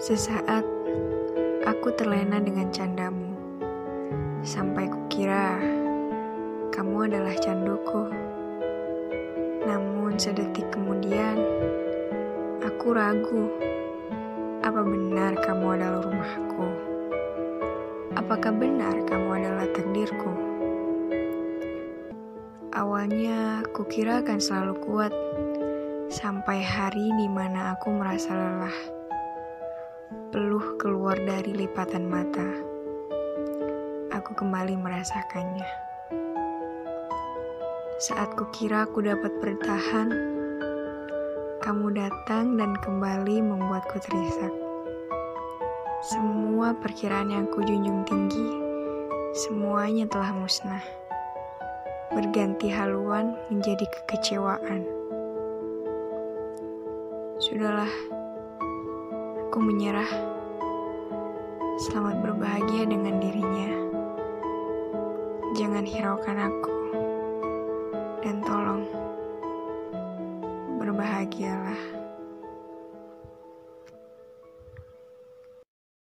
Sesaat aku terlena dengan candamu, sampai kukira kamu adalah canduku. Namun sedetik kemudian, aku ragu. Apa benar kamu adalah rumahku? Apakah benar kamu adalah takdirku? Awalnya kukira akan selalu kuat, sampai hari di mana aku merasa lelah keluar dari lipatan mata. Aku kembali merasakannya. Saat kukira aku dapat bertahan, kamu datang dan kembali membuatku terisak. Semua perkiraan yang kujunjung tinggi, semuanya telah musnah. Berganti haluan menjadi kekecewaan. Sudahlah, Aku menyerah. Selamat berbahagia dengan dirinya. Jangan hiraukan aku. Dan tolong berbahagialah.